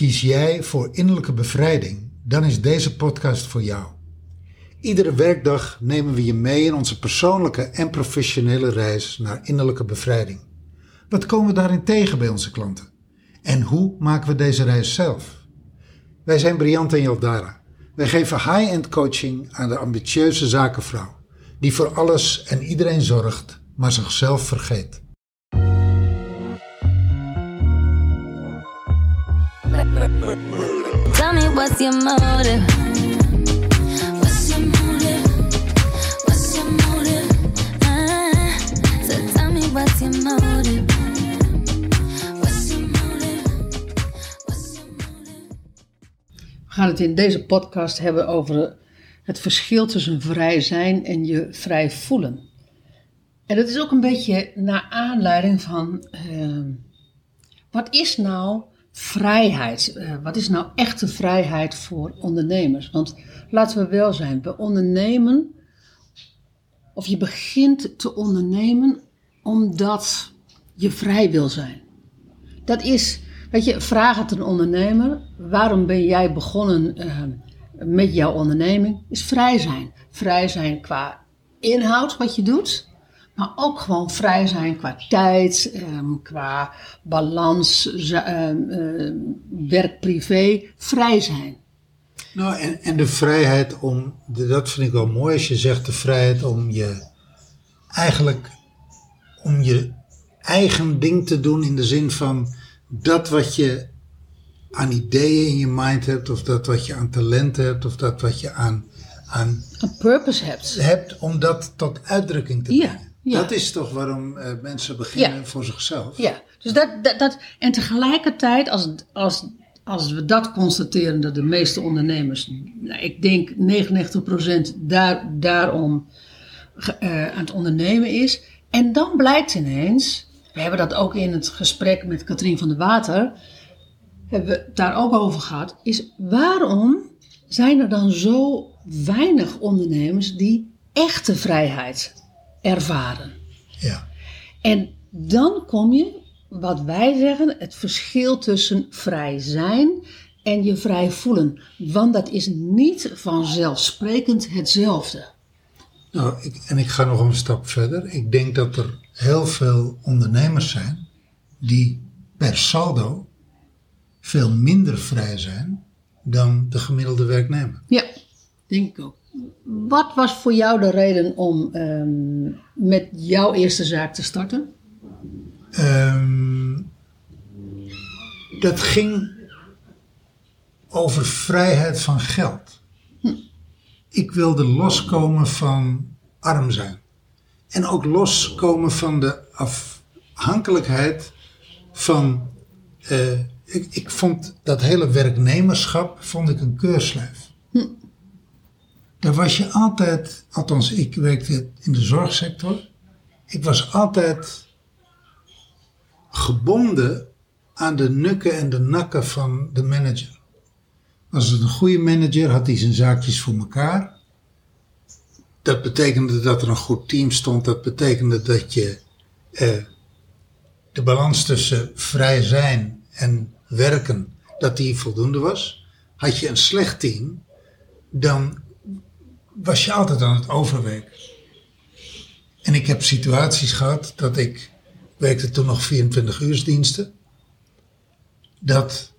Kies jij voor innerlijke bevrijding, dan is deze podcast voor jou. Iedere werkdag nemen we je mee in onze persoonlijke en professionele reis naar innerlijke bevrijding. Wat komen we daarin tegen bij onze klanten? En hoe maken we deze reis zelf? Wij zijn Briant en Jaldara. Wij geven high-end coaching aan de ambitieuze zakenvrouw, die voor alles en iedereen zorgt, maar zichzelf vergeet. Tell me what's your motive? What's your motive? What's your motive? So tell me what's your? We gaan het in deze podcast hebben over het verschil tussen vrij zijn en je vrij voelen. En dat is ook een beetje naar aanleiding van ehm, wat is nou vrijheid? Eh, wat is nou echte vrijheid voor ondernemers? Want laten we wel zijn, we ondernemen of je begint te ondernemen omdat je vrij wil zijn. Dat is, weet je, vraag het een ondernemer. Waarom ben jij begonnen eh, met jouw onderneming? Is vrij zijn. Vrij zijn qua inhoud, wat je doet. Maar ook gewoon vrij zijn qua tijd, ehm, qua balans, ehm, ehm, werk-privé. Vrij zijn. Nou, en, en de vrijheid om, dat vind ik wel mooi als je zegt, de vrijheid om je eigenlijk om je eigen ding te doen in de zin van dat wat je aan ideeën in je mind hebt, of dat wat je aan talent hebt, of dat wat je aan, aan Een purpose hebt. hebt, om dat tot uitdrukking te brengen. ja. Dat is toch waarom eh, mensen beginnen Ja. voor zichzelf. Ja, dus dat, dat, dat, en tegelijkertijd, als, als, als we dat constateren, dat de meeste ondernemers, nou, ik denk 99% daar, daarom eh, aan het ondernemen is. En dan blijkt ineens, we hebben dat ook in het gesprek met Katrien van der Water, hebben we het daar ook over gehad, is waarom zijn er dan zo weinig ondernemers die echte vrijheid ervaren? Ja. En dan kom je, wat wij zeggen, het verschil tussen vrij zijn en je vrij voelen. Want dat is niet vanzelfsprekend hetzelfde. Nou, ik, en ik ga nog een stap verder. Ik denk dat er heel veel ondernemers zijn die per saldo veel minder vrij zijn dan de gemiddelde werknemer. Ja, denk ik ook. Wat was voor jou de reden om ehm, met jouw eerste zaak te starten? Ehm, dat ging over vrijheid van geld. Ik wilde loskomen van arm zijn. En ook loskomen van de afhankelijkheid van. eh, ik, ik vond dat hele werknemerschap vond ik een keurslijf. Daar was je altijd, althans ik werkte in de zorgsector. Ik was altijd gebonden aan de nukken en de nakken van de manager. Was het een goede manager, had hij zijn zaakjes voor elkaar. Dat betekende dat er een goed team stond. Dat betekende dat je eh, de balans tussen vrij zijn en werken, dat die voldoende was. Had je een slecht team, dan was je altijd aan het overwerken. En ik heb situaties gehad dat ik werkte toen nog 24 uursdiensten. Dat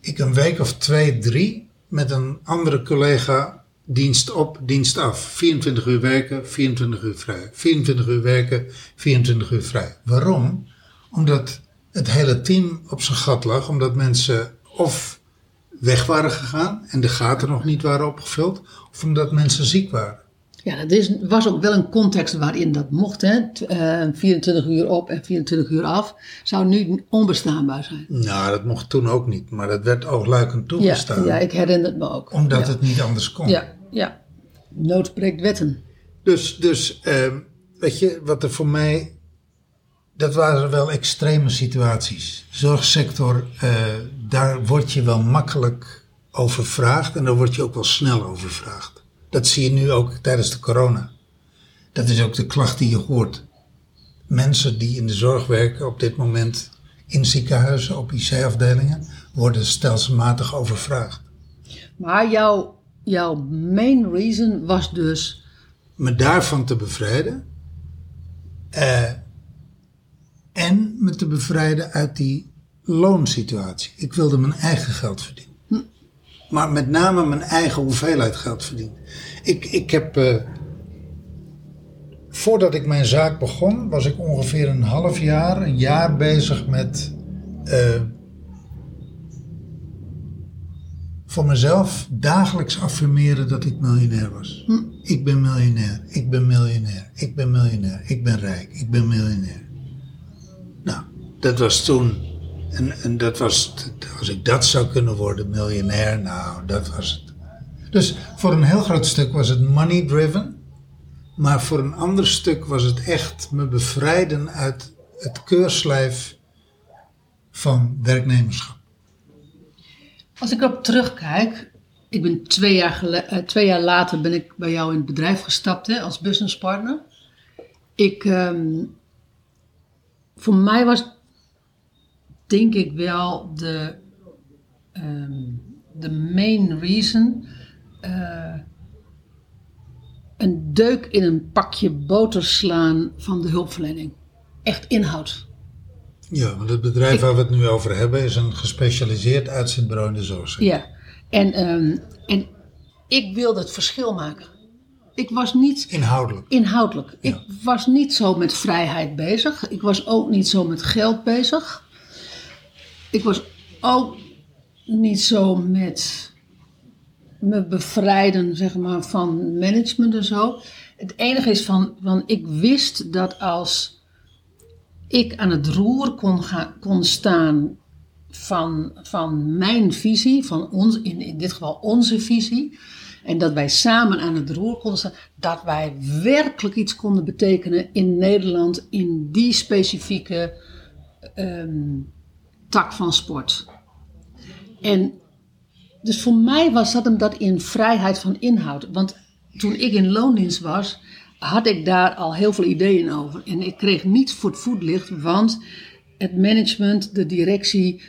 ik een week of twee, drie met een andere collega dienst op, dienst af. 24 uur werken, 24 uur vrij. 24 uur werken, 24 uur vrij. Waarom? Omdat het hele team op zijn gat lag. Omdat mensen of weg waren gegaan en de gaten nog niet waren opgevuld. Of omdat mensen ziek waren. Ja, dat is, was ook wel een context waarin dat mocht. Hè? T- eh, 24 uur op en 24 uur af zou nu onbestaanbaar zijn. Nou, dat mocht toen ook niet. Maar dat werd oogluikend Ja, toegestaan. ja, ik herinner het me ook. Omdat ja. het niet anders kon. Ja, ja. Nood spreekt wetten. Dus, dus ehm, weet je, wat er voor mij. Dat waren wel extreme situaties. Zorgsector, eh, daar word je wel makkelijk overvraagd en daar word je ook wel snel overvraagd. Dat zie je nu ook tijdens de corona. Dat is ook de klacht die je hoort. Mensen die in de zorg werken op dit moment in ziekenhuizen, op IC-afdelingen, worden stelselmatig overvraagd. Maar jouw, jouw main reason was dus... Me daarvan te bevrijden. eh, en me te bevrijden uit die loonsituatie. Ik wilde mijn eigen geld verdienen. Maar met name mijn eigen hoeveelheid geld verdienen. Ik, ik heb. eh, voordat ik mijn zaak begon, was ik ongeveer een half jaar, een jaar bezig met. eh, voor mezelf dagelijks affirmeren dat ik miljonair was. Ik ben miljonair, ik ben miljonair, ik ben miljonair, ik ben rijk, ik ben miljonair. Dat was toen. En, en dat was, als ik dat zou kunnen worden, miljonair, nou, dat was het. Dus voor een heel groot stuk was het money driven. Maar voor een ander stuk was het echt me bevrijden uit het keurslijf van werknemerschap. Als ik erop terugkijk, ik ben twee jaar, eh, twee jaar later ben ik bij jou in het bedrijf gestapt hè, als businesspartner. Ik, ehm, voor mij was denk ik wel de, ehm, de main reason eh, een deuk in een pakje boter slaan van de hulpverlening. Echt inhoud. Ja, want het bedrijf waar we het nu over hebben is een gespecialiseerd uitzendbureau in de zorg. Ja, en, ehm, en ik wilde het verschil maken. Ik was niet Inhoudelijk. inhoudelijk. Ja. Ik was niet zo met vrijheid bezig. Ik was ook niet zo met geld bezig. Ik was ook niet zo met me bevrijden zeg maar, van management en zo. Het enige is van, van ik wist dat als ik aan het roer kon, gaan, kon staan van, van mijn visie, van ons, in, in dit geval onze visie, en dat wij samen aan het roer konden staan, dat wij werkelijk iets konden betekenen in Nederland in die specifieke ehm, tak van sport. En dus voor mij was dat hem dat in vrijheid van inhoud. Want toen ik in loondienst was, had ik daar al heel veel ideeën over. En ik kreeg niet voor het voetlicht, want het management, de directie,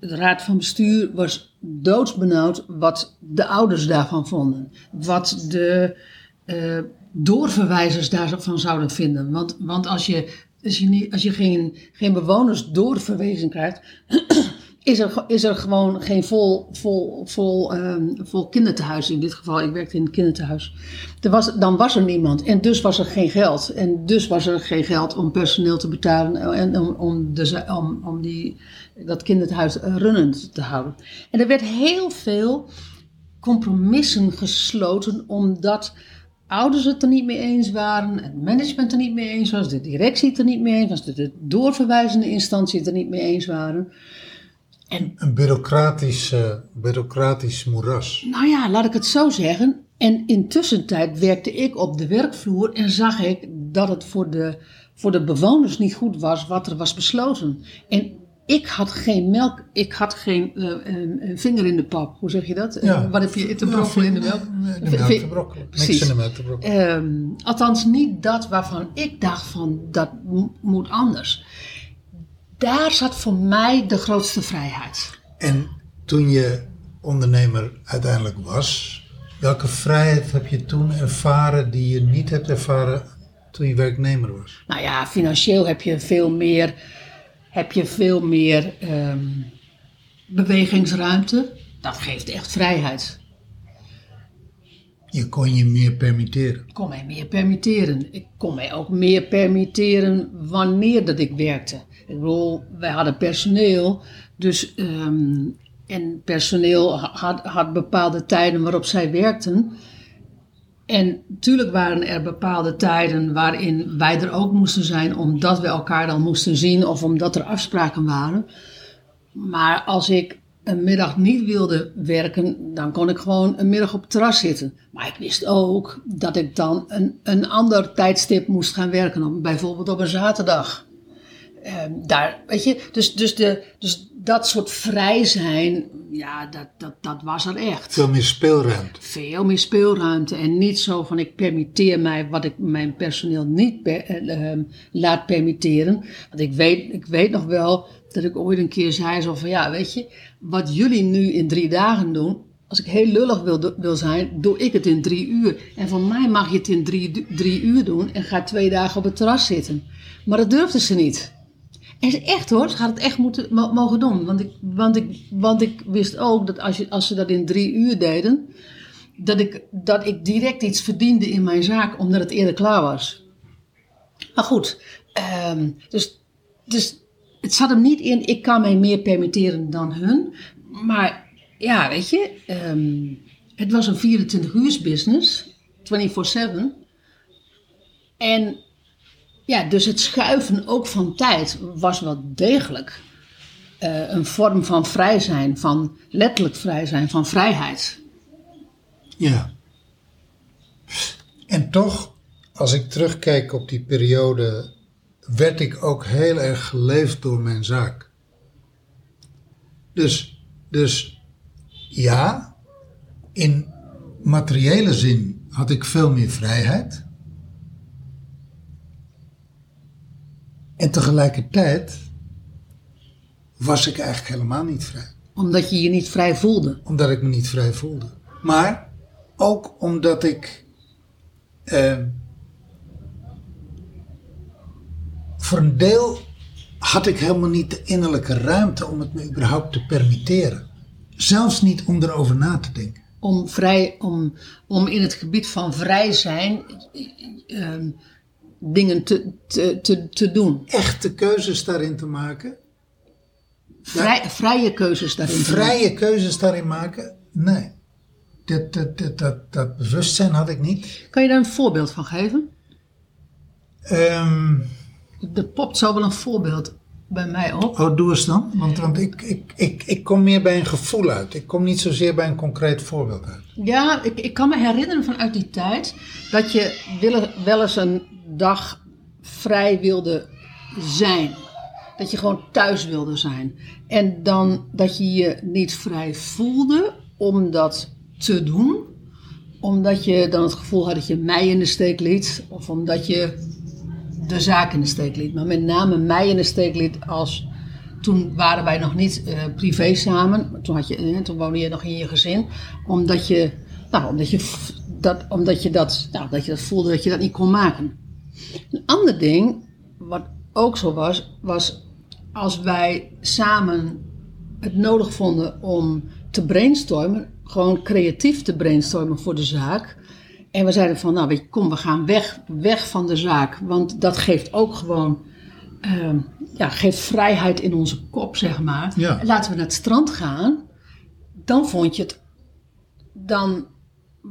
de raad van bestuur was doodsbenauwd wat de ouders daarvan vonden. Wat de eh, doorverwijzers daarvan zouden vinden. Want, want als je, als je, niet, als je geen, geen bewoners doorverwezen krijgt, is er, is er gewoon geen vol, vol, vol, ehm, vol kinderthuis in dit geval. Ik werkte in een kinderthuis. Er was, dan was er niemand en dus was er geen geld. En dus was er geen geld om personeel te betalen en om, om, de, za- om, om die, dat kinderthuis eh, runnend te houden. En er werd heel veel compromissen gesloten omdat ouders het er niet mee eens waren, het management er niet mee eens was, de directie het er niet mee eens was, de, de doorverwijzende instantie het er niet mee eens waren. En Een bureaucratisch, eh, bureaucratisch moeras. nou ja, laat ik het zo zeggen. En intussen tijd werkte ik op de werkvloer en zag ik dat het voor de, voor de bewoners niet goed was wat er was besloten. En ik had geen melk, ik had geen eh, een- een vinger in de pap. Hoe zeg je dat? Eh, wat heb je te brokkelen in de melk? De melk te brokkelen. Niks Precies. in de melk te brokkelen. Ehm, althans, niet dat waarvan ik dacht van dat mo- moet anders. Daar zat voor mij de grootste vrijheid. En toen je ondernemer uiteindelijk was, welke vrijheid heb je toen ervaren die je niet hebt ervaren toen je werknemer was? Nou ja, financieel heb je veel meer, heb je veel meer ehm, bewegingsruimte. Dat geeft echt vrijheid. Je kon je meer permitteren. Ik kon mij meer permitteren. Ik kon mij ook meer permitteren wanneer dat ik werkte. Ik bedoel, wij hadden personeel. Dus, ehm, en personeel ha- had, had bepaalde tijden waarop zij werkten. En natuurlijk waren er bepaalde tijden waarin wij er ook moesten zijn, omdat we elkaar dan moesten zien of omdat er afspraken waren. Maar als ik een middag niet wilde werken, dan kon ik gewoon een middag op het terras zitten. Maar ik wist ook dat ik dan een, een ander tijdstip moest gaan werken, bijvoorbeeld op een zaterdag. Ehm, daar, weet je, dus, dus, de, dus dat soort vrij zijn, ja, dat, dat, dat was er echt Veel meer speelruimte. veel meer speelruimte en niet zo van ik permitteer mij wat ik mijn personeel niet per- eh, ehm, laat permitteren. Want ik weet, ik weet nog wel Dat ik ooit een keer zei zo van ja, weet je, wat jullie nu in drie dagen doen, als ik heel lullig wil, wil zijn, doe ik het in drie uur. En van mij mag je het in drie, drie uur doen en ga twee dagen op het terras zitten. Maar dat durfde ze niet. En echt hoor, ze gaat het echt moeten, mo- mogen doen. Want ik, want, ik, want ik wist ook dat als, je, als ze dat in drie uur deden, dat ik, dat ik direct iets verdiende in mijn zaak omdat het eerder klaar was. Maar goed, ehm, dus, dus het zat hem niet in, ik kan mij meer permitteren dan hun. Maar ja, weet je, ehm, het was een 24 uur business, 24-7. En ja, dus het schuiven ook van tijd was wel degelijk eh, een vorm van vrij zijn, van letterlijk vrij zijn, van vrijheid. Ja. En toch, als ik terugkijk op die periode, werd ik ook heel erg geleefd door mijn zaak. Dus, dus ja, in materiële zin had ik veel meer vrijheid. En tegelijkertijd was ik eigenlijk helemaal niet vrij Omdat je je niet vrij voelde. omdat ik me niet vrij voelde. Maar ook omdat ik eh, voor een deel had ik helemaal niet de innerlijke ruimte om het me überhaupt te permitteren. Zelfs niet om erover na te denken. Om, vrij, om, om in het gebied van vrij zijn ehm, dingen te, te, te, te doen. Echte keuzes daarin te maken. Vrij, vrije keuzes daarin. te maken. Vrije keuzes daarin maken? Nee. Dat, dat, dat, dat, dat bewustzijn had ik niet. Kan je daar een voorbeeld van geven? Ehm Er popt zo wel een voorbeeld bij mij op. Oh, doe eens dan. Want, want ik, ik, ik, ik kom meer bij een gevoel uit. Ik kom niet zozeer bij een concreet voorbeeld uit. Ja, ik, ik kan me herinneren vanuit die tijd dat je willen- wel eens een dag vrij wilde zijn. Dat je gewoon thuis wilde zijn. En dan dat je je niet vrij voelde om dat te doen. Omdat je dan het gevoel had dat je mij in de steek liet. Of omdat je de zaak in de steek liet. Maar met name mij in de steek liet als... Toen waren wij nog niet eh, privé samen. Toen, had je, eh, toen woonde je nog in je gezin. Omdat je, nou, omdat je, dat, omdat je, dat, nou, dat je dat voelde dat je dat niet kon maken. Een ander ding, wat ook zo was, was als wij samen het nodig vonden om te brainstormen, gewoon creatief te brainstormen voor de zaak. En we zeiden van, nou weet je, kom, we gaan weg, weg van de zaak. Want dat geeft ook gewoon, ehm, ja, geeft vrijheid in onze kop, zeg maar. Ja. Laten we naar het strand gaan. Dan vond je het, dan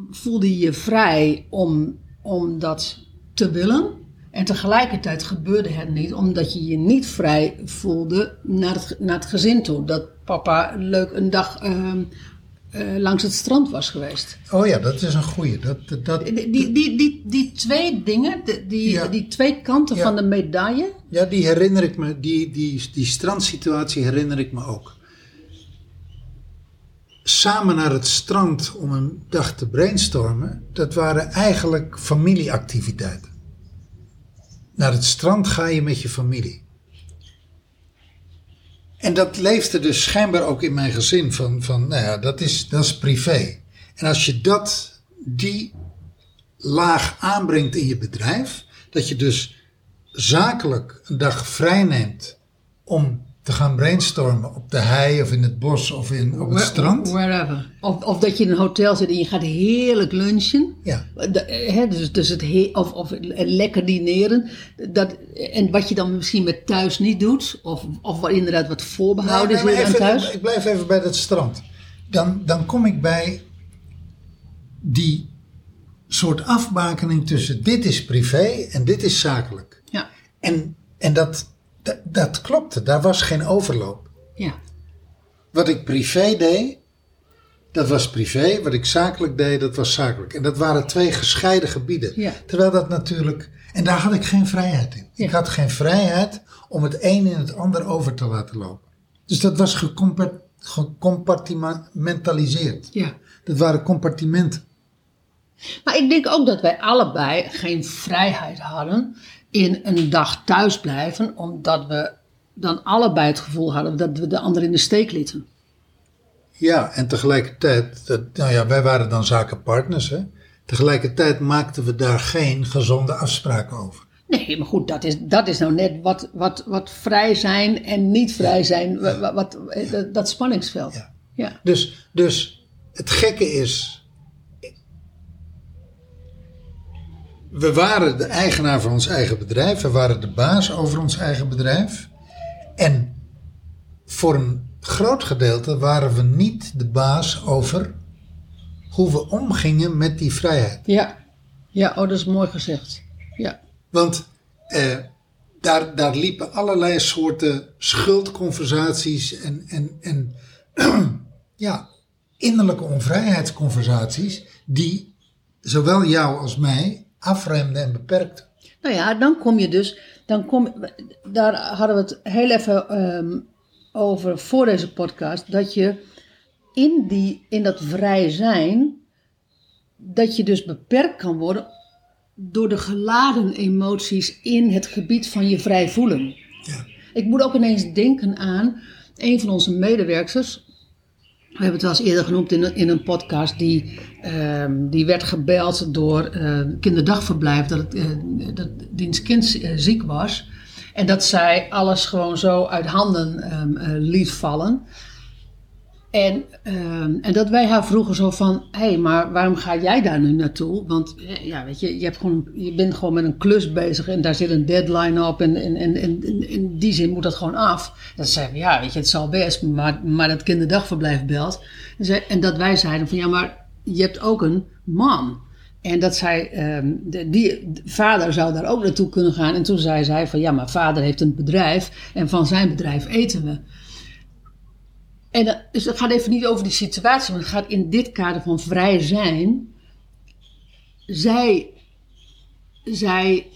voelde je je vrij om, om dat te willen. En tegelijkertijd gebeurde het niet, omdat je je niet vrij voelde naar het, naar het gezin toe. Dat papa leuk een dag ehm, eh, langs het strand was geweest. Oh ja, dat is een goeie. Dat, dat, Die, die, die, die, die twee dingen, die, Ja. die twee kanten Ja. van de medaille. ja, die herinner ik me. Die, die, die strandsituatie herinner ik me ook. Samen naar het strand om een dag te brainstormen, dat waren eigenlijk familieactiviteiten. Naar het strand ga je met je familie. En dat leefde dus schijnbaar ook in mijn gezin van, van nou ja, dat is, dat is privé. En als je dat, die laag aanbrengt in je bedrijf, dat je dus zakelijk een dag vrij neemt om te gaan brainstormen op de hei of in het bos of in, op het strand. Wherever. Of, of dat je in een hotel zit en je gaat heerlijk lunchen. Ja. De- hè, dus, dus het he- of, of lekker dineren. Dat, en wat je dan misschien met thuis niet doet. Of, of wat inderdaad wat voorbehouden nee, is aan thuis. Ik blijf even bij dat strand. Dan, dan kom ik bij die soort afbakening tussen dit is privé en dit is zakelijk. Ja, En, en dat, dat, dat klopte, daar was geen overloop. ja. Wat ik privé deed, dat was privé. Wat ik zakelijk deed, dat was zakelijk. En dat waren twee gescheiden gebieden. Ja. Terwijl dat natuurlijk... En daar had ik geen vrijheid in. Ja. Ik had geen vrijheid om het een in het ander over te laten lopen. Dus dat was gecompa- gecompartimentaliseerd. ja. Dat waren compartimenten. Maar ik denk ook dat wij allebei geen vrijheid hadden in een dag thuisblijven, omdat we dan allebei het gevoel hadden dat we de ander in de steek lieten. Ja, en tegelijkertijd, dat, nou ja, wij waren dan zakenpartners. Hè? Tegelijkertijd maakten we daar geen gezonde afspraken over. Nee, maar goed, dat is, dat is nou net wat, wat, wat vrij zijn en niet vrij zijn, wa- wa- wat, dat, dat spanningsveld. Ja. Ja. Dus, dus het gekke is. We waren de eigenaar van ons eigen bedrijf. We waren de baas over ons eigen bedrijf. En voor een groot gedeelte waren we niet de baas over hoe we omgingen met die vrijheid. Ja. ja, oh, dat is mooi gezegd. Ja, Want eh, daar, daar liepen allerlei soorten schuldconversaties en, en, en ja, innerlijke onvrijheidsconversaties die zowel jou als mij afremden en beperkten. Nou ja, dan kom je dus, dan kom, daar hadden we het heel even ehm, over voor deze podcast, dat je in, die, in dat vrij zijn, dat je dus beperkt kan worden door de geladen emoties in het gebied van je vrij voelen. Ja. Ik moet ook ineens denken aan een van onze medewerkers. We hebben het wel eens eerder genoemd in een, in een podcast. Die, ehm, die werd gebeld door eh kinderdagverblijf dat, het, eh, dat diens kind eh, ziek was. En dat zij alles gewoon zo uit handen ehm, eh, liet vallen. En, ehm, en dat wij haar vroegen zo van, hé, hey, maar waarom ga jij daar nu naartoe? Want eh, ja, weet je, je, hebt gewoon, je bent gewoon met een klus bezig en daar zit een deadline op en, en, en, in die zin moet dat gewoon af. Dat zei we, ja, weet je, het zal best, maar, maar dat kinderdagverblijf belt. En, zij- en dat wij zeiden van, ja, maar je hebt ook een man. En dat zij, ehm, die de vader zou daar ook naartoe kunnen gaan. En toen zei zij van, ja, maar vader heeft een bedrijf en van zijn bedrijf eten we. En dat, dus het gaat even niet over die situatie, maar het gaat in dit kader van vrij zijn. Zij, zij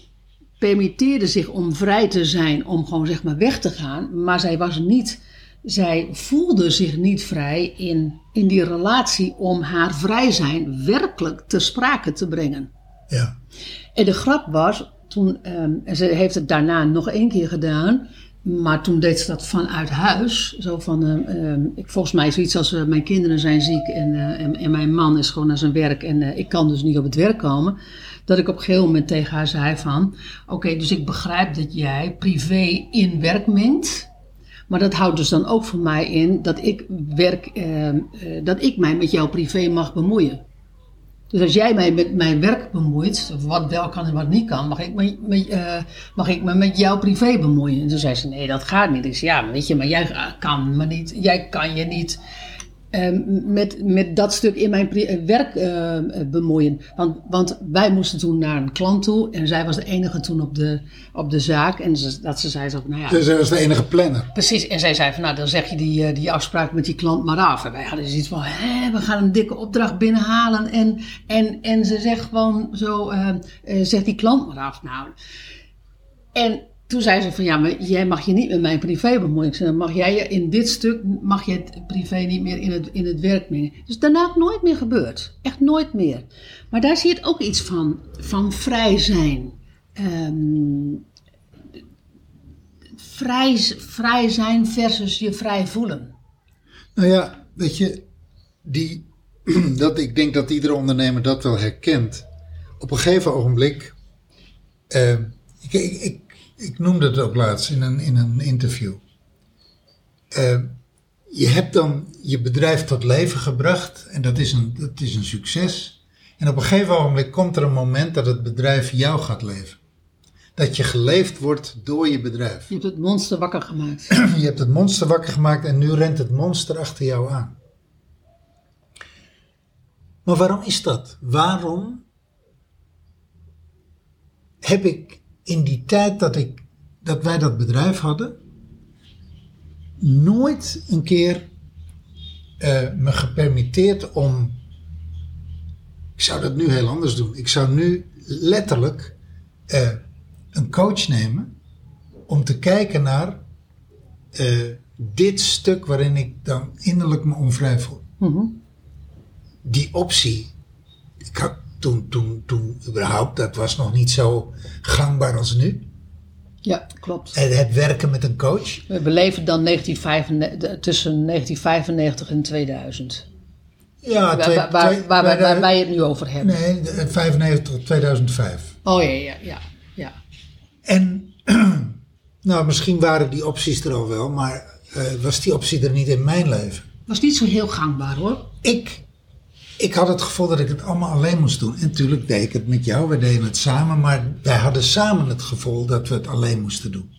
permitteerde zich om vrij te zijn, om gewoon zeg maar weg te gaan, maar zij was niet, zij voelde zich niet vrij in, in die relatie om haar vrij zijn werkelijk te sprake te brengen. Ja. En de grap was, toen, ehm, en ze heeft het daarna nog één keer gedaan, maar toen deed ze dat vanuit huis. Zo van, ehm, ehm, ik, volgens mij zoiets als eh, mijn kinderen zijn ziek en, eh, en, en mijn man is gewoon naar zijn werk en eh, ik kan dus niet op het werk komen. Dat ik op een gegeven moment tegen haar zei van, oké, dus ik begrijp dat jij privé in werk mengt. Maar dat houdt dus dan ook voor mij in dat ik, werk, ehm, eh, dat ik mij met jouw privé mag bemoeien. Dus als jij mij met mijn werk bemoeit, wat wel kan en wat niet kan, mag ik me, met, eh, mag ik me met jouw privé bemoeien? En toen zei ze, nee, dat gaat niet. Ik zei, ja, weet je, maar jij kan me niet, jij kan je niet met, met dat stuk in mijn eh, werk eh, bemoeien. Want, want wij moesten toen naar een klant toe en zij was de enige toen op de, op de zaak. En ze, dat ze zei zo, nou ja, Dus hij was de enige planner. Precies, en zij zei van nou dan zeg je die, eh, die afspraak met die klant maar af. En wij hadden zoiets van hè, we gaan een dikke opdracht binnenhalen en, en, en ze zegt gewoon zo, eh, eh, zeg die klant maar af. Nou, en toen zei ze van ja, maar jij mag je niet met mijn privé bemoeien. Ik mag jij je in dit stuk, mag je het privé niet meer in het, in het werk mengen. Dus daarna nooit meer gebeurd. Echt nooit meer. Maar daar zie je het ook iets van, van vrij zijn. Ehm, vrij, vrij zijn versus je vrij voelen. Nou ja, weet je, die, dat, ik denk dat iedere ondernemer dat wel herkent. Op een gegeven ogenblik, eh, ik, ik, ik, ik noemde het ook laatst in een, in een interview. Eh, je hebt dan je bedrijf tot leven gebracht en dat is, een, dat is een succes. En op een gegeven ogenblik komt er een moment dat het bedrijf jou gaat leven. Dat je geleefd wordt door je bedrijf. Je hebt het monster wakker gemaakt. Je hebt het monster wakker gemaakt en nu rent het monster achter jou aan. Maar waarom is dat? Waarom heb ik in die tijd dat, ik, dat wij dat bedrijf hadden, nooit een keer eh, me gepermitteerd om. Ik zou dat nu heel anders doen. Ik zou nu letterlijk eh, een coach nemen om te kijken naar eh, dit stuk waarin ik dan innerlijk me onvrij voel. Mhm. Die optie, ik had toen, toen, toen überhaupt, dat was nog niet zo gangbaar als nu. Ja, klopt. Het, het werken met een coach. We beleven dan 1995, de- tussen 1995 en 2000. Ja, Waar, twee- waar, waar, twee- waar, waar, bij de- wij het nu over hebben. Nee, de- 95 tot 2005. Oh ja, ja, ja. ja. En, nou, misschien waren die opties er al wel, maar eh, was die optie er niet in mijn leven. Was niet zo heel gangbaar hoor. Ik, ik had het gevoel dat ik het allemaal alleen moest doen. En natuurlijk deed ik het met jou, we deden het samen, maar wij hadden samen het gevoel dat we het alleen moesten doen.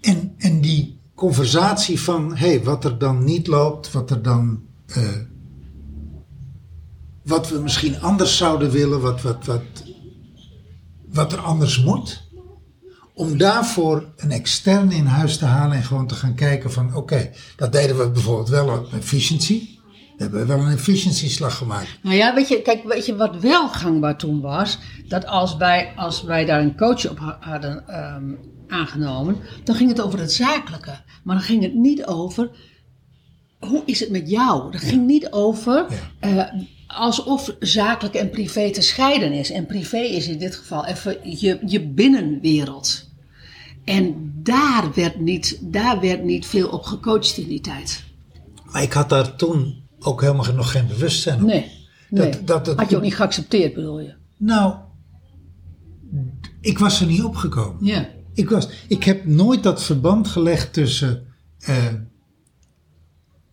En, en die conversatie van, hé, hey, wat er dan niet loopt, wat er dan, eh, wat we misschien anders zouden willen, wat, wat, wat, wat er anders moet. Om daarvoor een externe in huis te halen en gewoon te gaan kijken van, oké, dat deden we bijvoorbeeld wel op efficiency. We hebben wel een efficiency slag gemaakt. Nou ja, weet je, kijk, weet je wat wel gangbaar toen was? Dat als wij, als wij daar een coach op ha- hadden ehm, aangenomen, dan ging het over het zakelijke. Maar dan ging het niet over, hoe is het met jou? Dat ging niet over eh, alsof zakelijk en privé te scheiden is. En privé is in dit geval even je, je binnenwereld. En daar werd, niet, daar werd niet veel op gecoacht in die tijd. Maar ik had daar toen ook helemaal nog geen bewustzijn op. Nee. nee. Dat- dat het- Had je ook niet geaccepteerd, bedoel je? Nou, ik was er niet opgekomen. Ja. Ik, was, ik heb nooit dat verband gelegd tussen eh,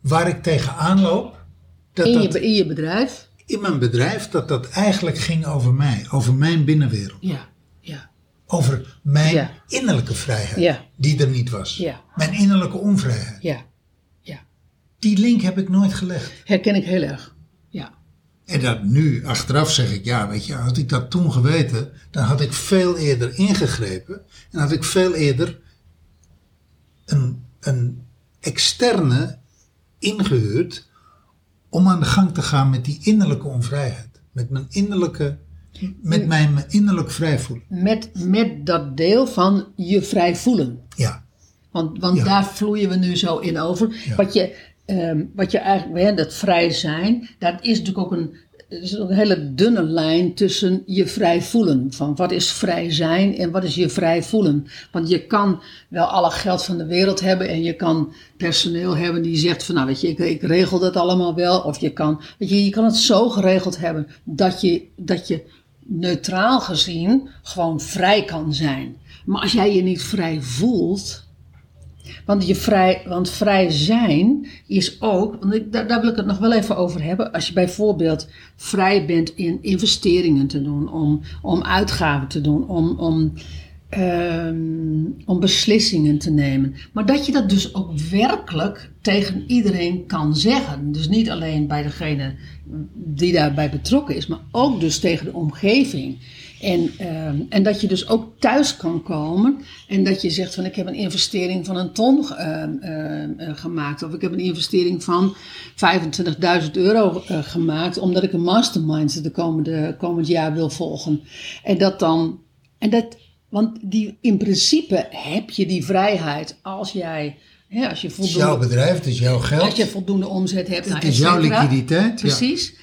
waar ik tegenaan loop. Dat In, dat je, in je bedrijf? in mijn bedrijf, dat dat eigenlijk ging over mij. Over mijn binnenwereld. Ja, ja, Over mijn Ja. innerlijke vrijheid. Ja. Die er niet was. Ja. Mijn innerlijke onvrijheid. ja. Die link heb ik nooit gelegd. Herken ik heel erg. Ja, En dat nu, achteraf zeg ik, ja, weet je, had ik dat toen geweten, dan had ik veel eerder ingegrepen. En had ik veel eerder een, een externe ingehuurd om aan de gang te gaan met die innerlijke onvrijheid. Met mijn innerlijke, met mijn, mijn innerlijk vrij voelen. met, met dat deel van je vrij voelen. Ja, Want, want Ja. daar vloeien we nu zo in over. Ja. Wat, je, ehm, wat je eigenlijk, dat vrij zijn, dat is natuurlijk ook een, is een hele dunne lijn tussen je vrij voelen. Van wat is vrij zijn en wat is je vrij voelen. Want je kan wel alle geld van de wereld hebben en je kan personeel hebben die zegt van nou weet je, ik, ik regel dat allemaal wel. Of je kan, weet je, je kan het zo geregeld hebben dat je, dat je neutraal gezien gewoon vrij kan zijn. Maar als jij je niet vrij voelt, want, je vrij, want vrij zijn is ook, want ik, daar, wil ik het nog wel even over hebben. Als je bijvoorbeeld vrij bent in investeringen te doen, om, om uitgaven te doen, om, om, ehm, om beslissingen te nemen. Maar dat je dat dus ook werkelijk tegen iedereen kan zeggen. Dus niet alleen bij degene die daarbij betrokken is, maar ook dus tegen de omgeving. En, ehm, en dat je dus ook thuis kan komen en dat je zegt van ik heb een investering van een ton ehm, ehm, eh, gemaakt. Of ik heb een investering van 25.000 euro eh, gemaakt omdat ik een mastermind de komende, komend jaar wil volgen. En dat dan, en dat, want die, in principe heb je die vrijheid als jij, hè, als je het is jouw voldoende, bedrijf, het is jouw geld. als je voldoende omzet hebt. Het nou, is jouw liquiditeit, ja. Precies.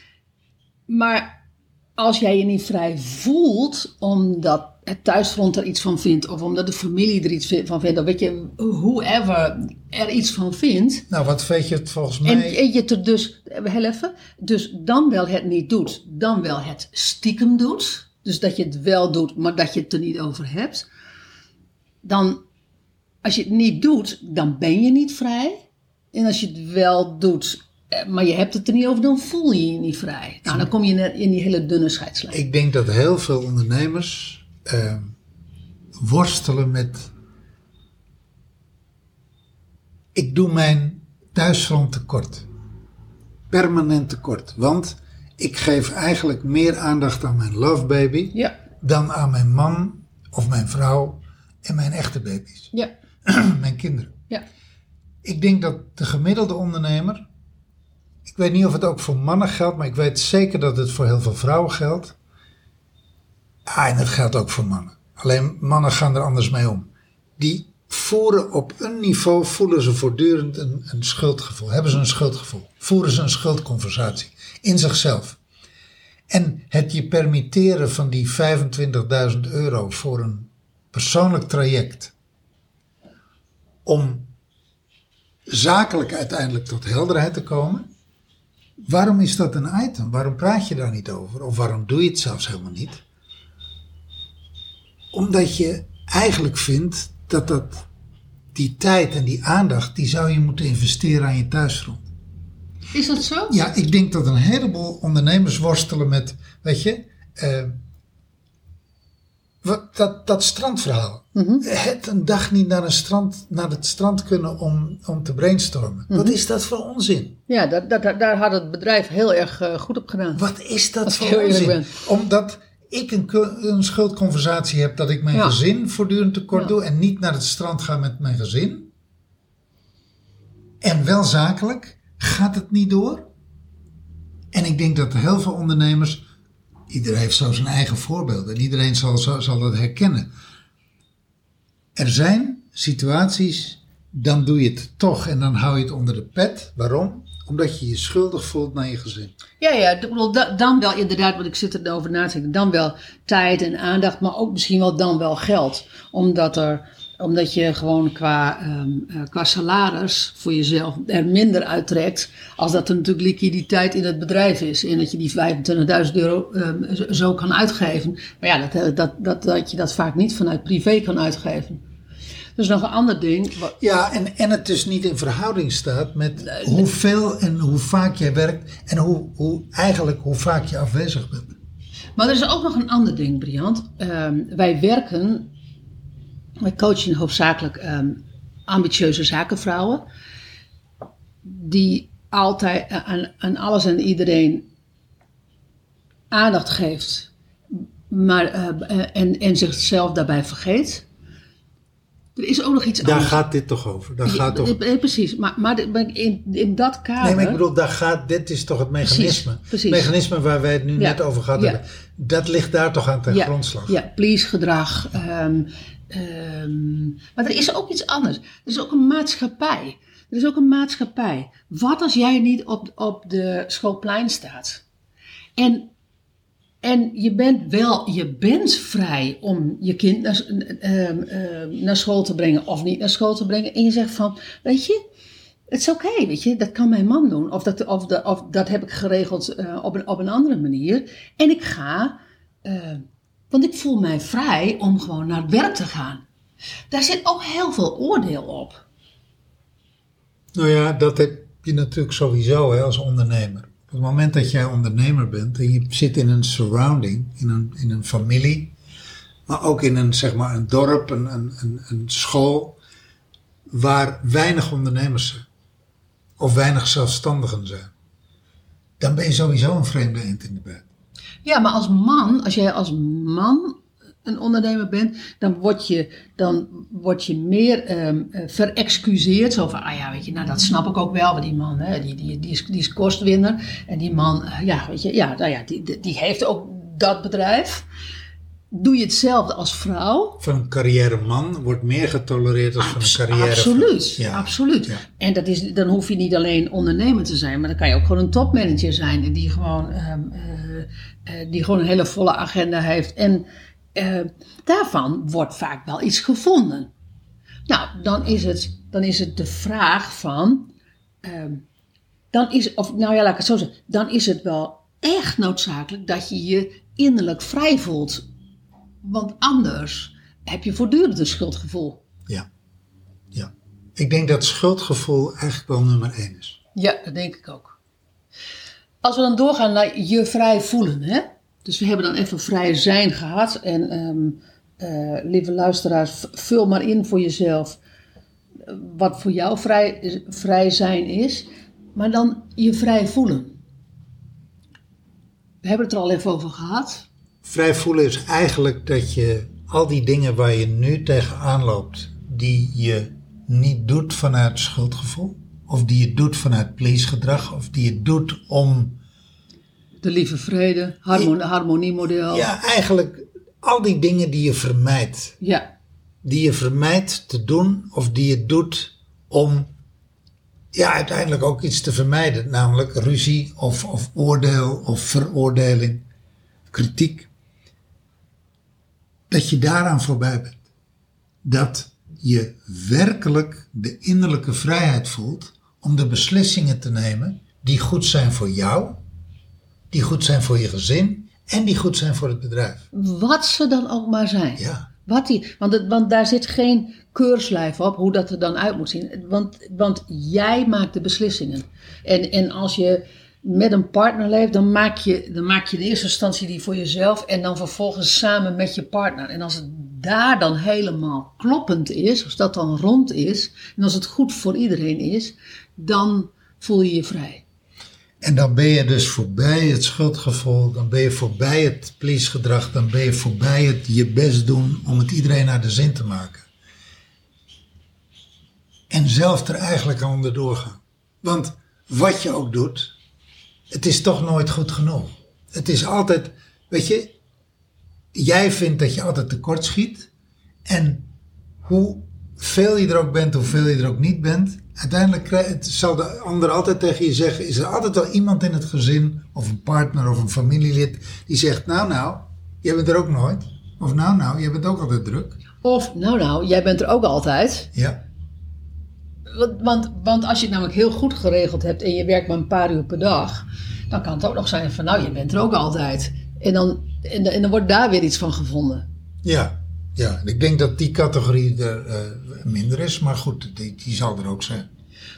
Maar als jij je niet vrij voelt, omdat het thuisfront er iets van vindt, of omdat de familie er iets van vindt, of weet je, whoever er iets van vindt. Nou, wat weet je het volgens mij? En, en je er dus, heel even, dus dan wel het niet doet, dan wel het stiekem doet. Dus dat je het wel doet, maar dat je het er niet over hebt. Dan, als je het niet doet, dan ben je niet vrij. En als je het wel doet, maar je hebt het er niet over, dan voel je je niet vrij. Nou, dan kom je in die hele dunne scheidslijn. Ik denk dat heel veel ondernemers eh, worstelen met. Ik doe mijn thuisfront tekort. Permanent tekort. Want ik geef eigenlijk meer aandacht aan mijn love baby Ja, dan aan mijn man of mijn vrouw en mijn echte baby's. ja, mijn kinderen. ja. Ik denk dat de gemiddelde ondernemer. Ik weet niet of het ook voor mannen geldt, maar ik weet zeker dat het voor heel veel vrouwen geldt. Ah, en het geldt ook voor mannen. Alleen mannen gaan er anders mee om. Die voeren op een niveau, voelen ze voortdurend een, een schuldgevoel. Hebben ze een schuldgevoel. Voeren ze een schuldconversatie in zichzelf. En het je permitteren van die 25.000 euro voor een persoonlijk traject om zakelijk uiteindelijk tot helderheid te komen, waarom is dat een item? Waarom praat je daar niet over? Of waarom doe je het zelfs helemaal niet? Omdat je eigenlijk vindt dat, dat die tijd en die aandacht, die zou je moeten investeren aan je thuisfront. Is dat zo? Ja, ik denk dat een heleboel ondernemers worstelen met, weet je, eh, wat, dat, dat strandverhaal. Het een dag niet naar, een strand, naar het strand kunnen om, om te brainstormen. Wat is dat voor onzin? Ja, daar, daar, daar had het bedrijf heel erg eh, goed op gedaan. Wat is dat voor onzin? ben. Omdat ik een, een schuldconversatie heb dat ik mijn Ja. gezin voortdurend tekort Ja. doe en niet naar het strand ga met mijn gezin. En wel zakelijk gaat het niet door. En ik denk dat heel veel ondernemers, iedereen heeft zo zijn eigen voorbeeld en iedereen zal, zal, dat herkennen. Er zijn situaties, dan doe je het toch en dan hou je het onder de pet. Waarom? Omdat je je schuldig voelt naar je gezin. Ja, ja, dan wel inderdaad, want ik zit erover na te denken, dan wel tijd en aandacht, maar ook misschien wel dan wel geld. Omdat, er, omdat je gewoon qua, ehm, eh, qua salaris voor jezelf er minder uittrekt, als dat er natuurlijk liquiditeit in het bedrijf is. En dat je die 25.000 euro ehm, zo- kan uitgeven. Maar ja, dat, eh, dat, dat, dat je dat vaak niet vanuit privé kan uitgeven. Dus nog een ander ding. Ja, en, en het dus niet in verhouding staat met hoeveel en hoe vaak jij werkt en hoe, hoe eigenlijk hoe vaak je afwezig bent. Maar er is ook nog een ander ding, Briant. Ehm, wij werken, wij coachen hoofdzakelijk ehm, ambitieuze zakenvrouwen. Die altijd aan, aan alles en iedereen aandacht geeft. Maar, eh, en, en zichzelf daarbij vergeet. Er is ook nog iets Daar anders. gaat dit toch over? Daar gaat toch... Eh, eh, Precies, maar, maar in, in dat kader... Nee, maar ik bedoel, daar gaat, dit is toch het mechanisme. Precies, precies. Het mechanisme waar wij het nu Ja, net over gehad ja. hebben. Dat ligt daar toch aan ten grondslag. Ja, please gedrag. ehm, ehm, maar er is ook iets anders. Er is ook een maatschappij. Er is ook een maatschappij. Wat als jij niet op, op de schoolplein staat? En, en je bent wel, je bent vrij om je kind naar, ehm, ehm, naar school te brengen of niet naar school te brengen. En je zegt van, weet je, het is oké, weet je, dat kan mijn man doen. Of dat, of de, of dat heb ik geregeld eh, op, een, op een andere manier. En ik ga, want ik voel mij vrij om gewoon naar het werk te gaan. Daar zit ook heel veel oordeel op. Nou ja, dat heb je natuurlijk sowieso hè, als ondernemer. Op het moment dat jij ondernemer bent en je zit in een surrounding, in een, in een familie, maar ook in een, zeg maar, een dorp, een, een, een, school, waar weinig ondernemers zijn. Of weinig zelfstandigen zijn. Dan ben je sowieso een vreemde eend in de bijt. Ja, maar als man, als jij als man een ondernemer bent, dan word je, dan word je meer eh, verexcuseerd. Zo van, ah ja, weet je, nou dat snap ik ook wel. Want die man, hè, die, die, die, is, die is kostwinner. En die man, eh, ja, weet je, ja, nou ja, die, die heeft ook dat bedrijf. Doe je hetzelfde als vrouw? Van een carrière-man wordt meer getolereerd dan van een carrière absoluut, Ja. absoluut. Ja. En dat is, dan hoef je niet alleen ondernemer te zijn, maar dan kan je ook gewoon een topmanager zijn. en Die gewoon, ehm, eh, eh, die gewoon een hele volle agenda heeft. En eh, daarvan wordt vaak wel iets gevonden. Nou, dan is het, dan is het de vraag van. ehm, dan is, of nou ja, laat ik het zo zeggen. Dan is het wel echt noodzakelijk dat je je innerlijk vrij voelt. Want anders heb je voortdurend een schuldgevoel. Ja. ja. Ik denk dat schuldgevoel eigenlijk wel nummer één is. Ja, dat denk ik ook. Als we dan doorgaan naar je vrij voelen, hè? Dus we hebben dan even vrij zijn gehad. En ehm, eh, lieve luisteraars, vul maar in voor jezelf eh, wat voor jou vrij, vrij zijn is. Maar dan je vrij voelen. We hebben het er al even over gehad. Vrij voelen is eigenlijk dat je al die dingen waar je nu tegenaan loopt, die je niet doet vanuit schuldgevoel, of die je doet vanuit please-gedrag, of die je doet om, De lieve vrede, harmon- harmoniemodel. ja, eigenlijk al die dingen die je vermijdt. ja. Die je vermijdt te doen, of die je doet om, ja, uiteindelijk ook iets te vermijden, namelijk ruzie, of, of oordeel, of veroordeling, kritiek. Dat je daaraan voorbij bent. dat je werkelijk de innerlijke vrijheid voelt om de beslissingen te nemen die goed zijn voor jou, die goed zijn voor je gezin en die goed zijn voor het bedrijf. Wat ze dan ook maar zijn. Ja, Wat die, want, het, want daar zit geen keurslijf op hoe dat er dan uit moet zien. Want, want jij maakt de beslissingen. En, en als je met een partner leeft, dan maak, je, dan maak je in eerste instantie die voor jezelf en dan vervolgens samen met je partner. En als het daar dan helemaal kloppend is, als dat dan rond is en als het goed voor iedereen is, dan voel je je vrij. En dan ben je dus voorbij het schuldgevoel, dan ben je voorbij het please-gedrag, dan ben je voorbij het je best doen om het iedereen naar de zin te maken. En zelf er eigenlijk aan onderdoor gaan. Want wat je ook doet, het is toch nooit goed genoeg. Het is altijd, weet je, jij vindt dat je altijd tekort schiet. En hoe veel je er ook bent, hoeveel je er ook niet bent, uiteindelijk het zal de ander altijd tegen je zeggen, is er altijd wel iemand in het gezin, of een partner of een familielid, die zegt, nou nou, jij bent er ook nooit. Of nou nou, jij bent ook altijd druk. Of, nou nou, jij bent er ook altijd. Ja, Want, want, als je het namelijk heel goed geregeld hebt en je werkt maar een paar uur per dag, dan kan het ook nog zijn van, nou, je bent er ook altijd. En dan, en, dan- en dan wordt daar weer iets van gevonden. ja, ja. Ik denk dat die categorie er eh, minder is, maar goed, die, die zal er ook zijn.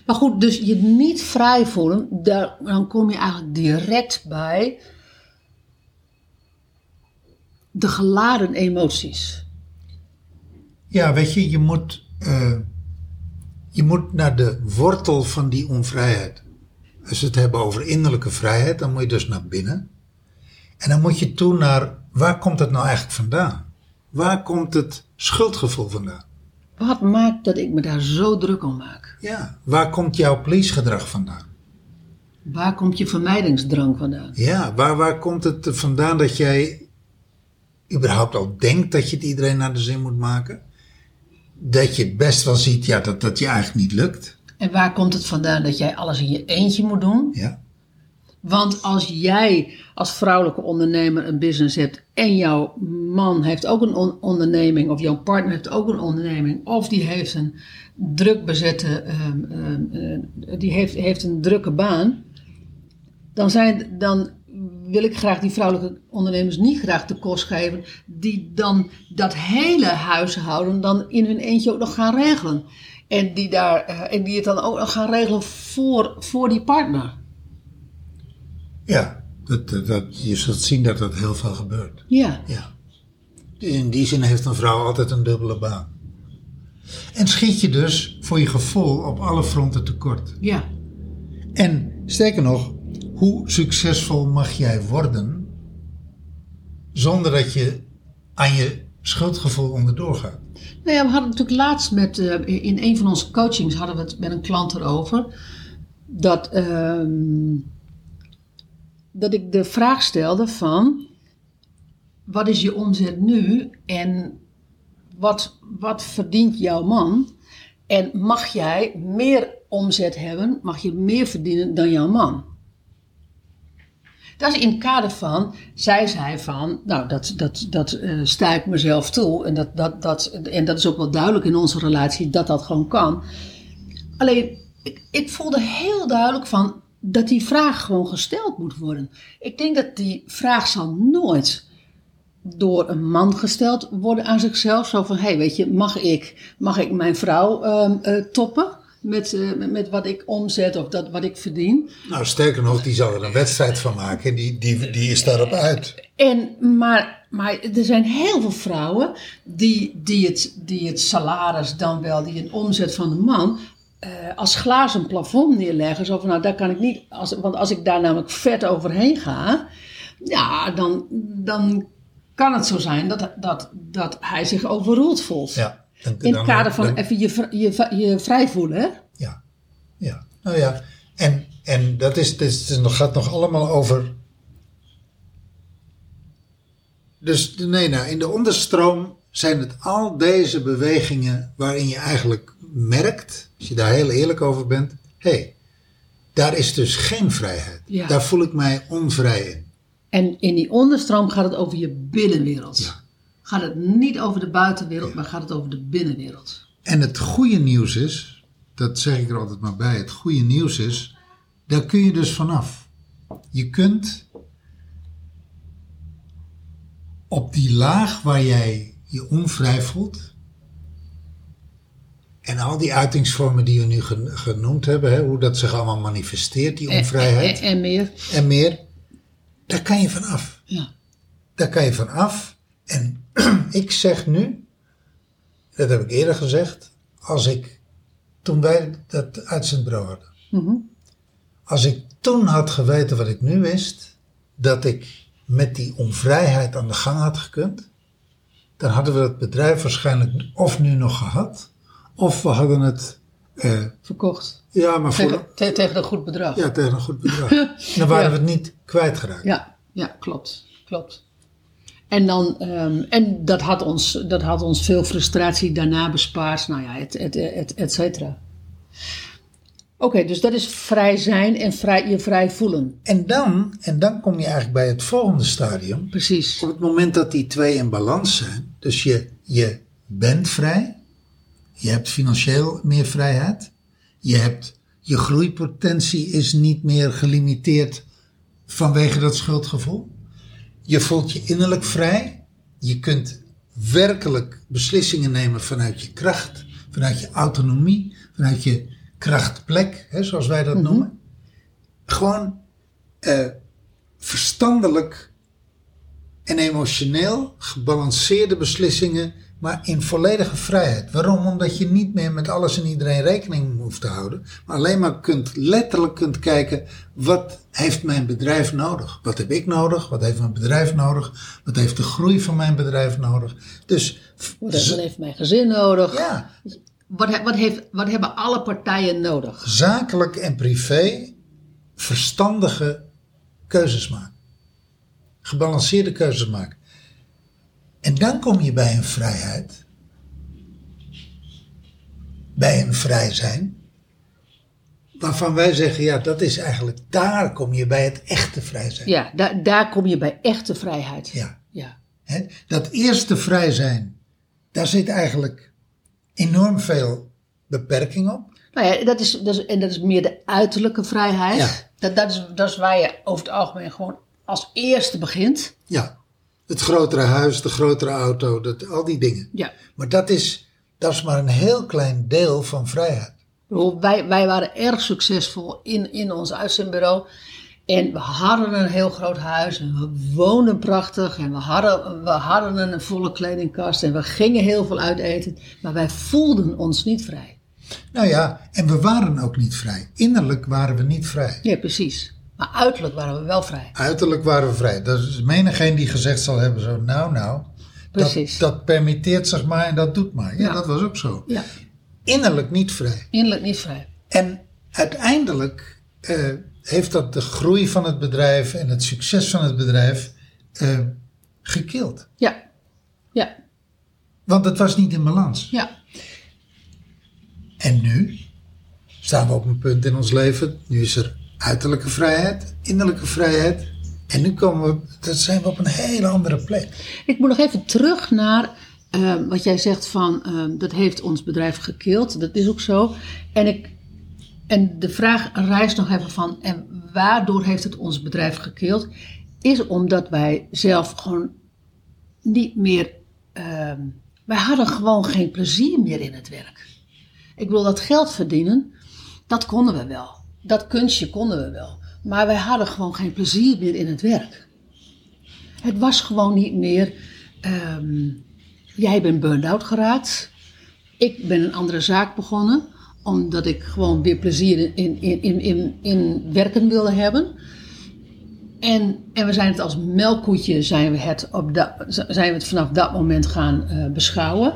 Maar goed, dus je niet vrij voelen, daar, dan kom je eigenlijk direct bij de geladen emoties. Ja, weet je, je moet, eh, je moet naar de wortel van die onvrijheid. Als we het hebben over innerlijke vrijheid, dan moet je dus naar binnen. En dan moet je toe naar, waar komt het nou eigenlijk vandaan? Waar komt het schuldgevoel vandaan? Wat maakt dat ik me daar zo druk om maak? Ja, waar komt jouw please-gedrag vandaan? Waar komt je vermijdingsdrang vandaan? Ja, waar, waar komt het vandaan dat jij überhaupt al denkt dat je het iedereen naar de zin moet maken? Dat je het best wel ziet, ja, dat dat je eigenlijk niet lukt. En waar komt het vandaan dat jij alles in je eentje moet doen? Ja, Want als jij als vrouwelijke ondernemer een business hebt en jouw man heeft ook een on- onderneming of jouw partner heeft ook een onderneming of die heeft een druk bezette, ehm, ehm, eh, die heeft, heeft een drukke baan, dan, zijn, dan wil ik graag die vrouwelijke ondernemers niet graag de kost geven die dan dat hele huishouden dan in hun eentje ook nog gaan regelen. En die, daar, eh, en die het dan ook nog gaan regelen voor, voor die partner. ja dat, dat, dat- je zult zien dat dat heel veel gebeurt. Ja. Ja. Dus in die zin heeft een vrouw altijd een dubbele baan. En schiet je dus voor je gevoel op alle fronten tekort. Ja. En sterker nog, hoe succesvol mag jij worden zonder dat je aan je schuldgevoel onderdoor gaat? Nou ja, we hadden natuurlijk laatst met, eh, in een van onze coachings hadden we het met een klant erover. Dat, ehm, dat ik de vraag stelde van, wat is je omzet nu en wat, wat verdient jouw man? En mag jij meer omzet hebben, mag je meer verdienen dan jouw man? Dat is in het kader van, zij zei van, nou dat, dat, dat eh, sta ik mezelf toe. En dat, dat, dat, en dat is ook wel duidelijk in onze relatie dat dat gewoon kan. Alleen, ik, ik voelde heel duidelijk van dat die vraag gewoon gesteld moet worden. Ik denk dat die vraag zal nooit door een man gesteld worden aan zichzelf. Zo van, hé, hey, weet je, mag ik, mag ik mijn vrouw ehm, eh, toppen met, eh, met, met wat ik omzet of dat, wat ik verdien? Nou, sterker nog, die zal er een wedstrijd van maken. Die, die, die is daarop uit. En, maar, maar er zijn heel veel vrouwen die, die, het, die het salaris dan wel, die een omzet van de man, eh, als glazen plafond neerleggen. Zo van, nou, daar kan ik niet, als, want als ik daar namelijk vet overheen ga, ja, dan, dan kan het zo zijn dat, dat, dat hij zich overroeld voelt. Ja. Dan- In het kader van dan- even je, je, je vrij voelen, hè? Ja, ja. Nou ja, en, en dat is, dat gaat nog allemaal over. Dus nee, nou, in de onderstroom zijn het al deze bewegingen waarin je eigenlijk merkt, als je daar heel eerlijk over bent, hé, hey, daar is dus geen vrijheid. Ja. Daar voel ik mij onvrij in. En in die onderstroom gaat het over je binnenwereld. Ja. Gaat het niet over de buitenwereld, maar gaat het over de binnenwereld. En het goede nieuws is, dat zeg ik er altijd maar bij, het goede nieuws is, daar kun je dus vanaf. Je kunt op die laag waar jij je onvrij voelt, en al die uitingsvormen die we nu gen- genoemd hebben, hè, hoe dat zich allemaal manifesteert, die onvrijheid En, en, en meer. en meer, daar kan je vanaf. Ja. Daar kan je van af. En ik zeg nu, dat heb ik eerder gezegd, als ik, toen wij dat uitzendbureau hadden, Mhm. als ik toen had geweten wat ik nu wist, dat ik met die onvrijheid aan de gang had gekund, dan hadden we het bedrijf waarschijnlijk of nu nog gehad, of we hadden het, eh, Verkocht. ja, maar voor, Tegen, te- tegen een goed bedrag. ja, tegen een goed bedrag. Dan waren Ja. we het niet kwijtgeraakt. Ja, ja, klopt. klopt. En, dan, ehm, en dat, had ons, dat had ons veel frustratie daarna bespaard. Nou ja, et, et, et, et cetera. Oké, dus dat is vrij zijn en vrij, je vrij voelen. En dan, en dan kom je eigenlijk bij het volgende stadium. Precies. Op het moment dat die twee in balans zijn, dus je, je bent vrij, je hebt financieel meer vrijheid, je hebt je groeipotentie is niet meer gelimiteerd vanwege dat schuldgevoel. Je voelt je innerlijk vrij, je kunt werkelijk beslissingen nemen vanuit je kracht, vanuit je autonomie, vanuit je krachtplek, hè, zoals wij dat noemen. Gewoon eh, verstandelijk en emotioneel gebalanceerde beslissingen, maar in volledige vrijheid. Waarom? Omdat je niet meer met alles en iedereen rekening hoeft te houden, maar alleen maar kunt letterlijk kunt kijken wat heeft mijn bedrijf nodig? Wat heb ik nodig? Wat heeft mijn bedrijf nodig? Wat heeft de groei van mijn bedrijf nodig? Dus Wat heeft, mijn gezin nodig? ja, Wat, wat, heeft, wat hebben alle partijen nodig? zakelijk en privé verstandige keuzes maken. Gebalanceerde keuzes maken. En dan kom je bij een vrijheid. Bij een vrij zijn. Waarvan wij zeggen, ja, dat is eigenlijk, daar kom je bij het echte vrij zijn. Ja, daar, daar kom je bij echte vrijheid. Ja. ja. Dat eerste vrij zijn, daar zit eigenlijk enorm veel beperking op. Nou ja, dat is, dat is, en dat is meer de uiterlijke vrijheid. Ja. Dat, dat, is, dat is waar je over het algemeen gewoon als eerste begint. Ja, het grotere huis, de grotere auto, dat, al die dingen. Ja. Maar dat is, dat is maar een heel klein deel van vrijheid. Wij, wij waren erg succesvol in, in ons uitzendbureau. En we hadden een heel groot huis en we woonden prachtig en we hadden, we hadden een volle kledingkast en we gingen heel veel uit eten. Maar wij voelden ons niet vrij. Nou ja, en we waren ook niet vrij. Innerlijk waren we niet vrij. Ja, precies. Maar uiterlijk waren we wel vrij. Uiterlijk waren we vrij. Dat is menigeen die gezegd zal hebben zo, nou nou, Precies. dat, dat permitteert zich maar en dat doet maar. Ja, Ja. dat was ook zo. Ja, Innerlijk niet vrij. innerlijk niet vrij. En uiteindelijk eh, heeft dat de groei van het bedrijf en het succes van het bedrijf eh gekild. Ja, ja, Want het was niet in balans. ja. En nu staan we op een punt in ons leven. Nu is er uiterlijke vrijheid, innerlijke vrijheid. En nu komen we, dat zijn we op een hele andere plek. Ik moet nog even terug naar eh, wat jij zegt van eh, dat heeft ons bedrijf gekild. Dat is ook zo. En, ik, en de vraag rijst nog even van en waardoor heeft het ons bedrijf gekild? Is omdat wij zelf gewoon niet meer. eh, wij hadden gewoon geen plezier meer in het werk. Ik wil dat geld verdienen, dat konden we wel. Dat kunstje konden we wel. Maar wij hadden gewoon geen plezier meer in het werk. Het was gewoon niet meer. ehm, jij bent burn-out geraakt. Ik ben een andere zaak begonnen. Omdat ik gewoon weer plezier in, in, in, in, in werken wilde hebben. En, en we zijn het als melkkoetje zijn we het, op dat, zijn we het vanaf dat moment gaan eh, beschouwen.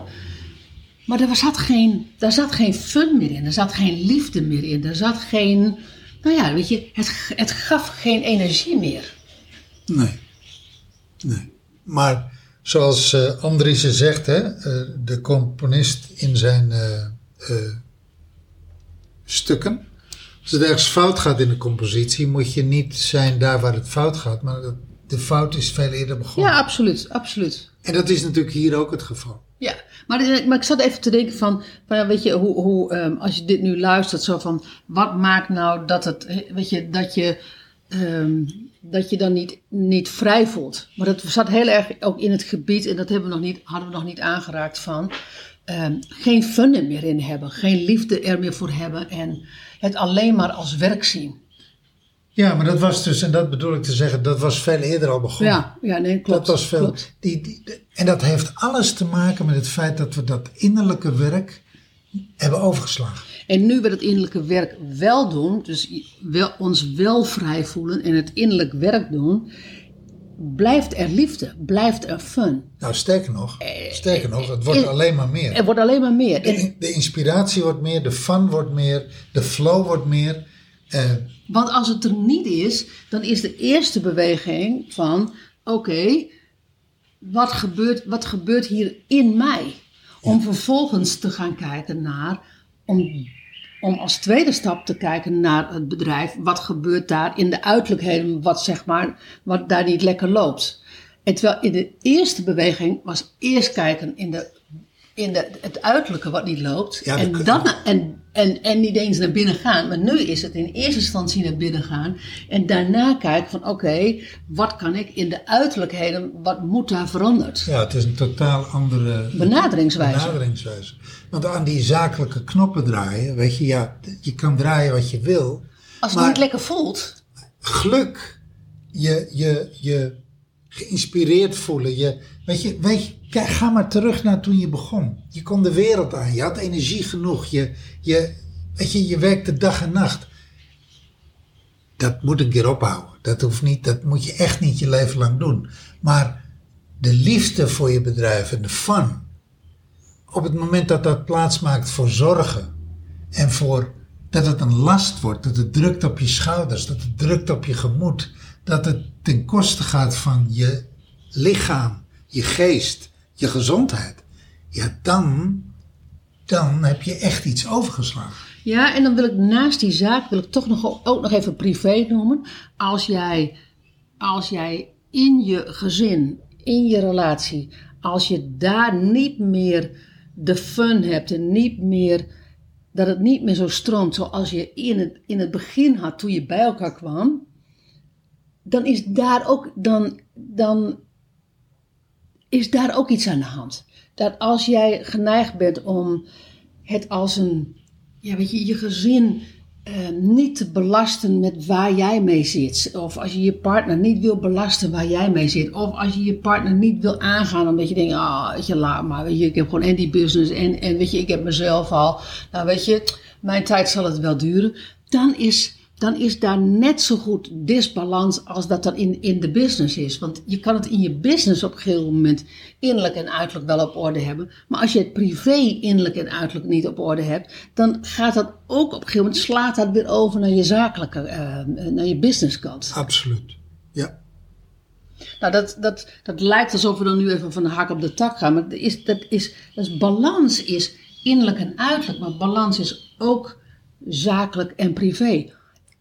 Maar er zat, geen, daar zat geen fun meer in. Er zat geen liefde meer in. Er zat geen. Nou ja, weet je, het, het gaf geen energie meer. Nee. Nee. Maar zoals eh Andriessen zegt, hè, eh, de componist in zijn eh, stukken. Als het ergens fout gaat in de compositie, moet je niet zijn daar waar het fout gaat, maar dat de fout is veel eerder begonnen. Ja, absoluut, absoluut. En dat is natuurlijk hier ook het geval. Ja, maar, eh, maar ik zat even te denken van, weet je, hoe, hoe ehm, als je dit nu luistert, zo van, wat maakt nou dat het, weet je, dat je, ehm, dat je dan niet, niet vrij voelt. Maar dat zat heel erg ook in het gebied, en dat hebben we nog niet, hadden we nog niet aangeraakt van, ehm, geen fun er meer in hebben, geen liefde er meer voor hebben en het alleen maar als werk zien. Ja, maar dat was dus, en dat bedoel ik te zeggen, dat was veel eerder al begonnen. Ja, ja, nee, klopt. dat was veel. klopt. Die, die, en dat heeft alles te maken met het feit dat we dat innerlijke werk hebben overgeslagen. En nu we dat innerlijke werk wel doen, dus wel, ons wel vrij voelen en het innerlijk werk doen, blijft er liefde, blijft er fun. Nou, sterker nog, sterker nog, het wordt eh, alleen maar meer. Er wordt alleen maar meer. De inspiratie wordt meer, de fun wordt meer, de flow wordt meer. Eh, Want als het er niet is, dan is de eerste beweging van: oké, wat, gebeurt, wat gebeurt hier in mij? Om vervolgens te gaan kijken naar, om, om als tweede stap te kijken naar het bedrijf, wat gebeurt daar in de uiterlijkheden, wat zeg maar, wat daar niet lekker loopt. En terwijl in de eerste beweging was eerst kijken in de in de, het uiterlijke wat niet loopt. Ja, en, dan, en, en, en niet eens naar binnen gaan. Maar nu is het in eerste instantie naar binnen gaan. En daarna kijken van oké, wat kan ik in de uiterlijkheden, wat moet daar veranderd? ja, het is een totaal andere Benaderingswijze. benaderingswijze. Want aan die zakelijke knoppen draaien, weet je, ja, je kan draaien wat je wil. Als het Maar- niet lekker voelt. geluk, je, je, je geïnspireerd voelen. Je, weet je, weet je, kijk, ga maar terug naar toen je begon. Je kon de wereld aan, je had energie genoeg. Je, je, weet je, je werkte dag en nacht. Dat moet een keer ophouden. Dat, hoeft niet, dat moet je echt niet je leven lang doen. Maar de liefde voor je bedrijf en de fun. Op het moment dat dat plaatsmaakt voor zorgen en voor dat het een last wordt, dat het drukt op je schouders, dat het drukt op je gemoed, dat het ten koste gaat van je lichaam, je geest, je gezondheid. Ja, dan, dan heb je echt iets overgeslagen. Ja, en dan wil ik naast die zaak wil ik toch nog, ook nog even privé noemen. Als jij, als jij in je gezin, in je relatie, als je daar niet meer de fun hebt en niet meer, dat het niet meer zo stroomt zoals je in het, in het begin had toen je bij elkaar kwam, dan is daar ook, dan, dan is daar ook iets aan de hand. Dat als jij geneigd bent om het als een, ja, weet je, je gezin eh, niet te belasten met waar jij mee zit. Of als je je partner niet wil belasten waar jij mee zit. Of als je je partner niet wil aangaan omdat je denkt, ah, weet je, laat maar. Weet je, ik heb gewoon en die business en, en weet je, ik heb mezelf al. Nou, weet je, mijn tijd zal het wel duren. Dan is, dan is daar net zo goed disbalans als dat dat in, in de business is. Want je kan het in je business op een gegeven moment innerlijk en uiterlijk wel op orde hebben. Maar als je het privé innerlijk en uiterlijk niet op orde hebt, dan gaat dat ook op een gegeven moment, slaat dat weer over naar je zakelijke, eh, naar je businesskant. Absoluut. Ja. Nou, dat, dat, dat lijkt alsof we dan nu even van de hak op de tak gaan. Maar dat is, dat is, dat is, balans is innerlijk en uiterlijk. Maar balans is ook zakelijk en privé.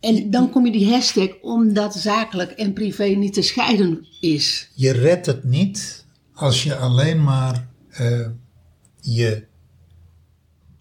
En dan kom je die hashtag omdat zakelijk en privé niet te scheiden is. Je redt het niet als je alleen maar eh, je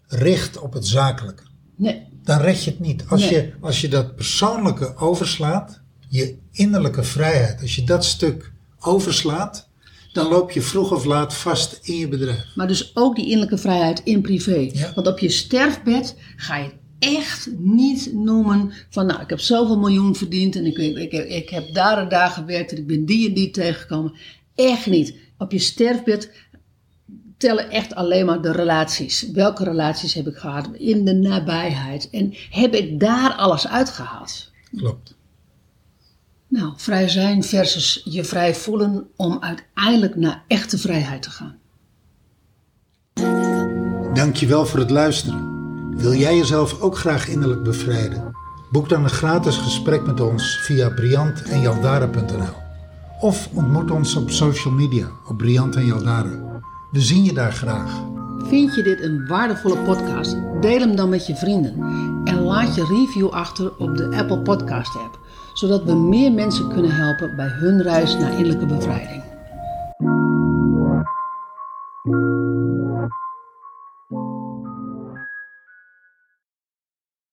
richt op het zakelijke. Nee, Dan red je het niet. Als, Nee. je, als je dat persoonlijke overslaat, je innerlijke vrijheid, als je dat stuk overslaat, dan loop je vroeg of laat vast in je bedrijf. maar dus ook die innerlijke vrijheid in privé. Ja. Want op je sterfbed ga je echt niet noemen van nou, ik heb zoveel miljoen verdiend en ik, ik, ik, ik heb daar en daar gewerkt en ik ben die en die tegengekomen. Echt niet. Op je sterfbed tellen echt alleen maar de relaties. Welke relaties heb ik gehad in de nabijheid? En heb ik daar alles uitgehaald? Klopt. Nou, vrij zijn versus je vrij voelen om uiteindelijk naar echte vrijheid te gaan. Dankjewel voor het luisteren. Wil jij jezelf ook graag innerlijk bevrijden? Boek dan een gratis gesprek met ons via briantenjaldara.nl of ontmoet ons op social media op Briant en. We zien je daar graag. Vind je dit een waardevolle podcast? Deel hem dan met je vrienden. En laat je review achter op de Apple Podcast app, zodat we meer mensen kunnen helpen bij hun reis naar innerlijke bevrijding.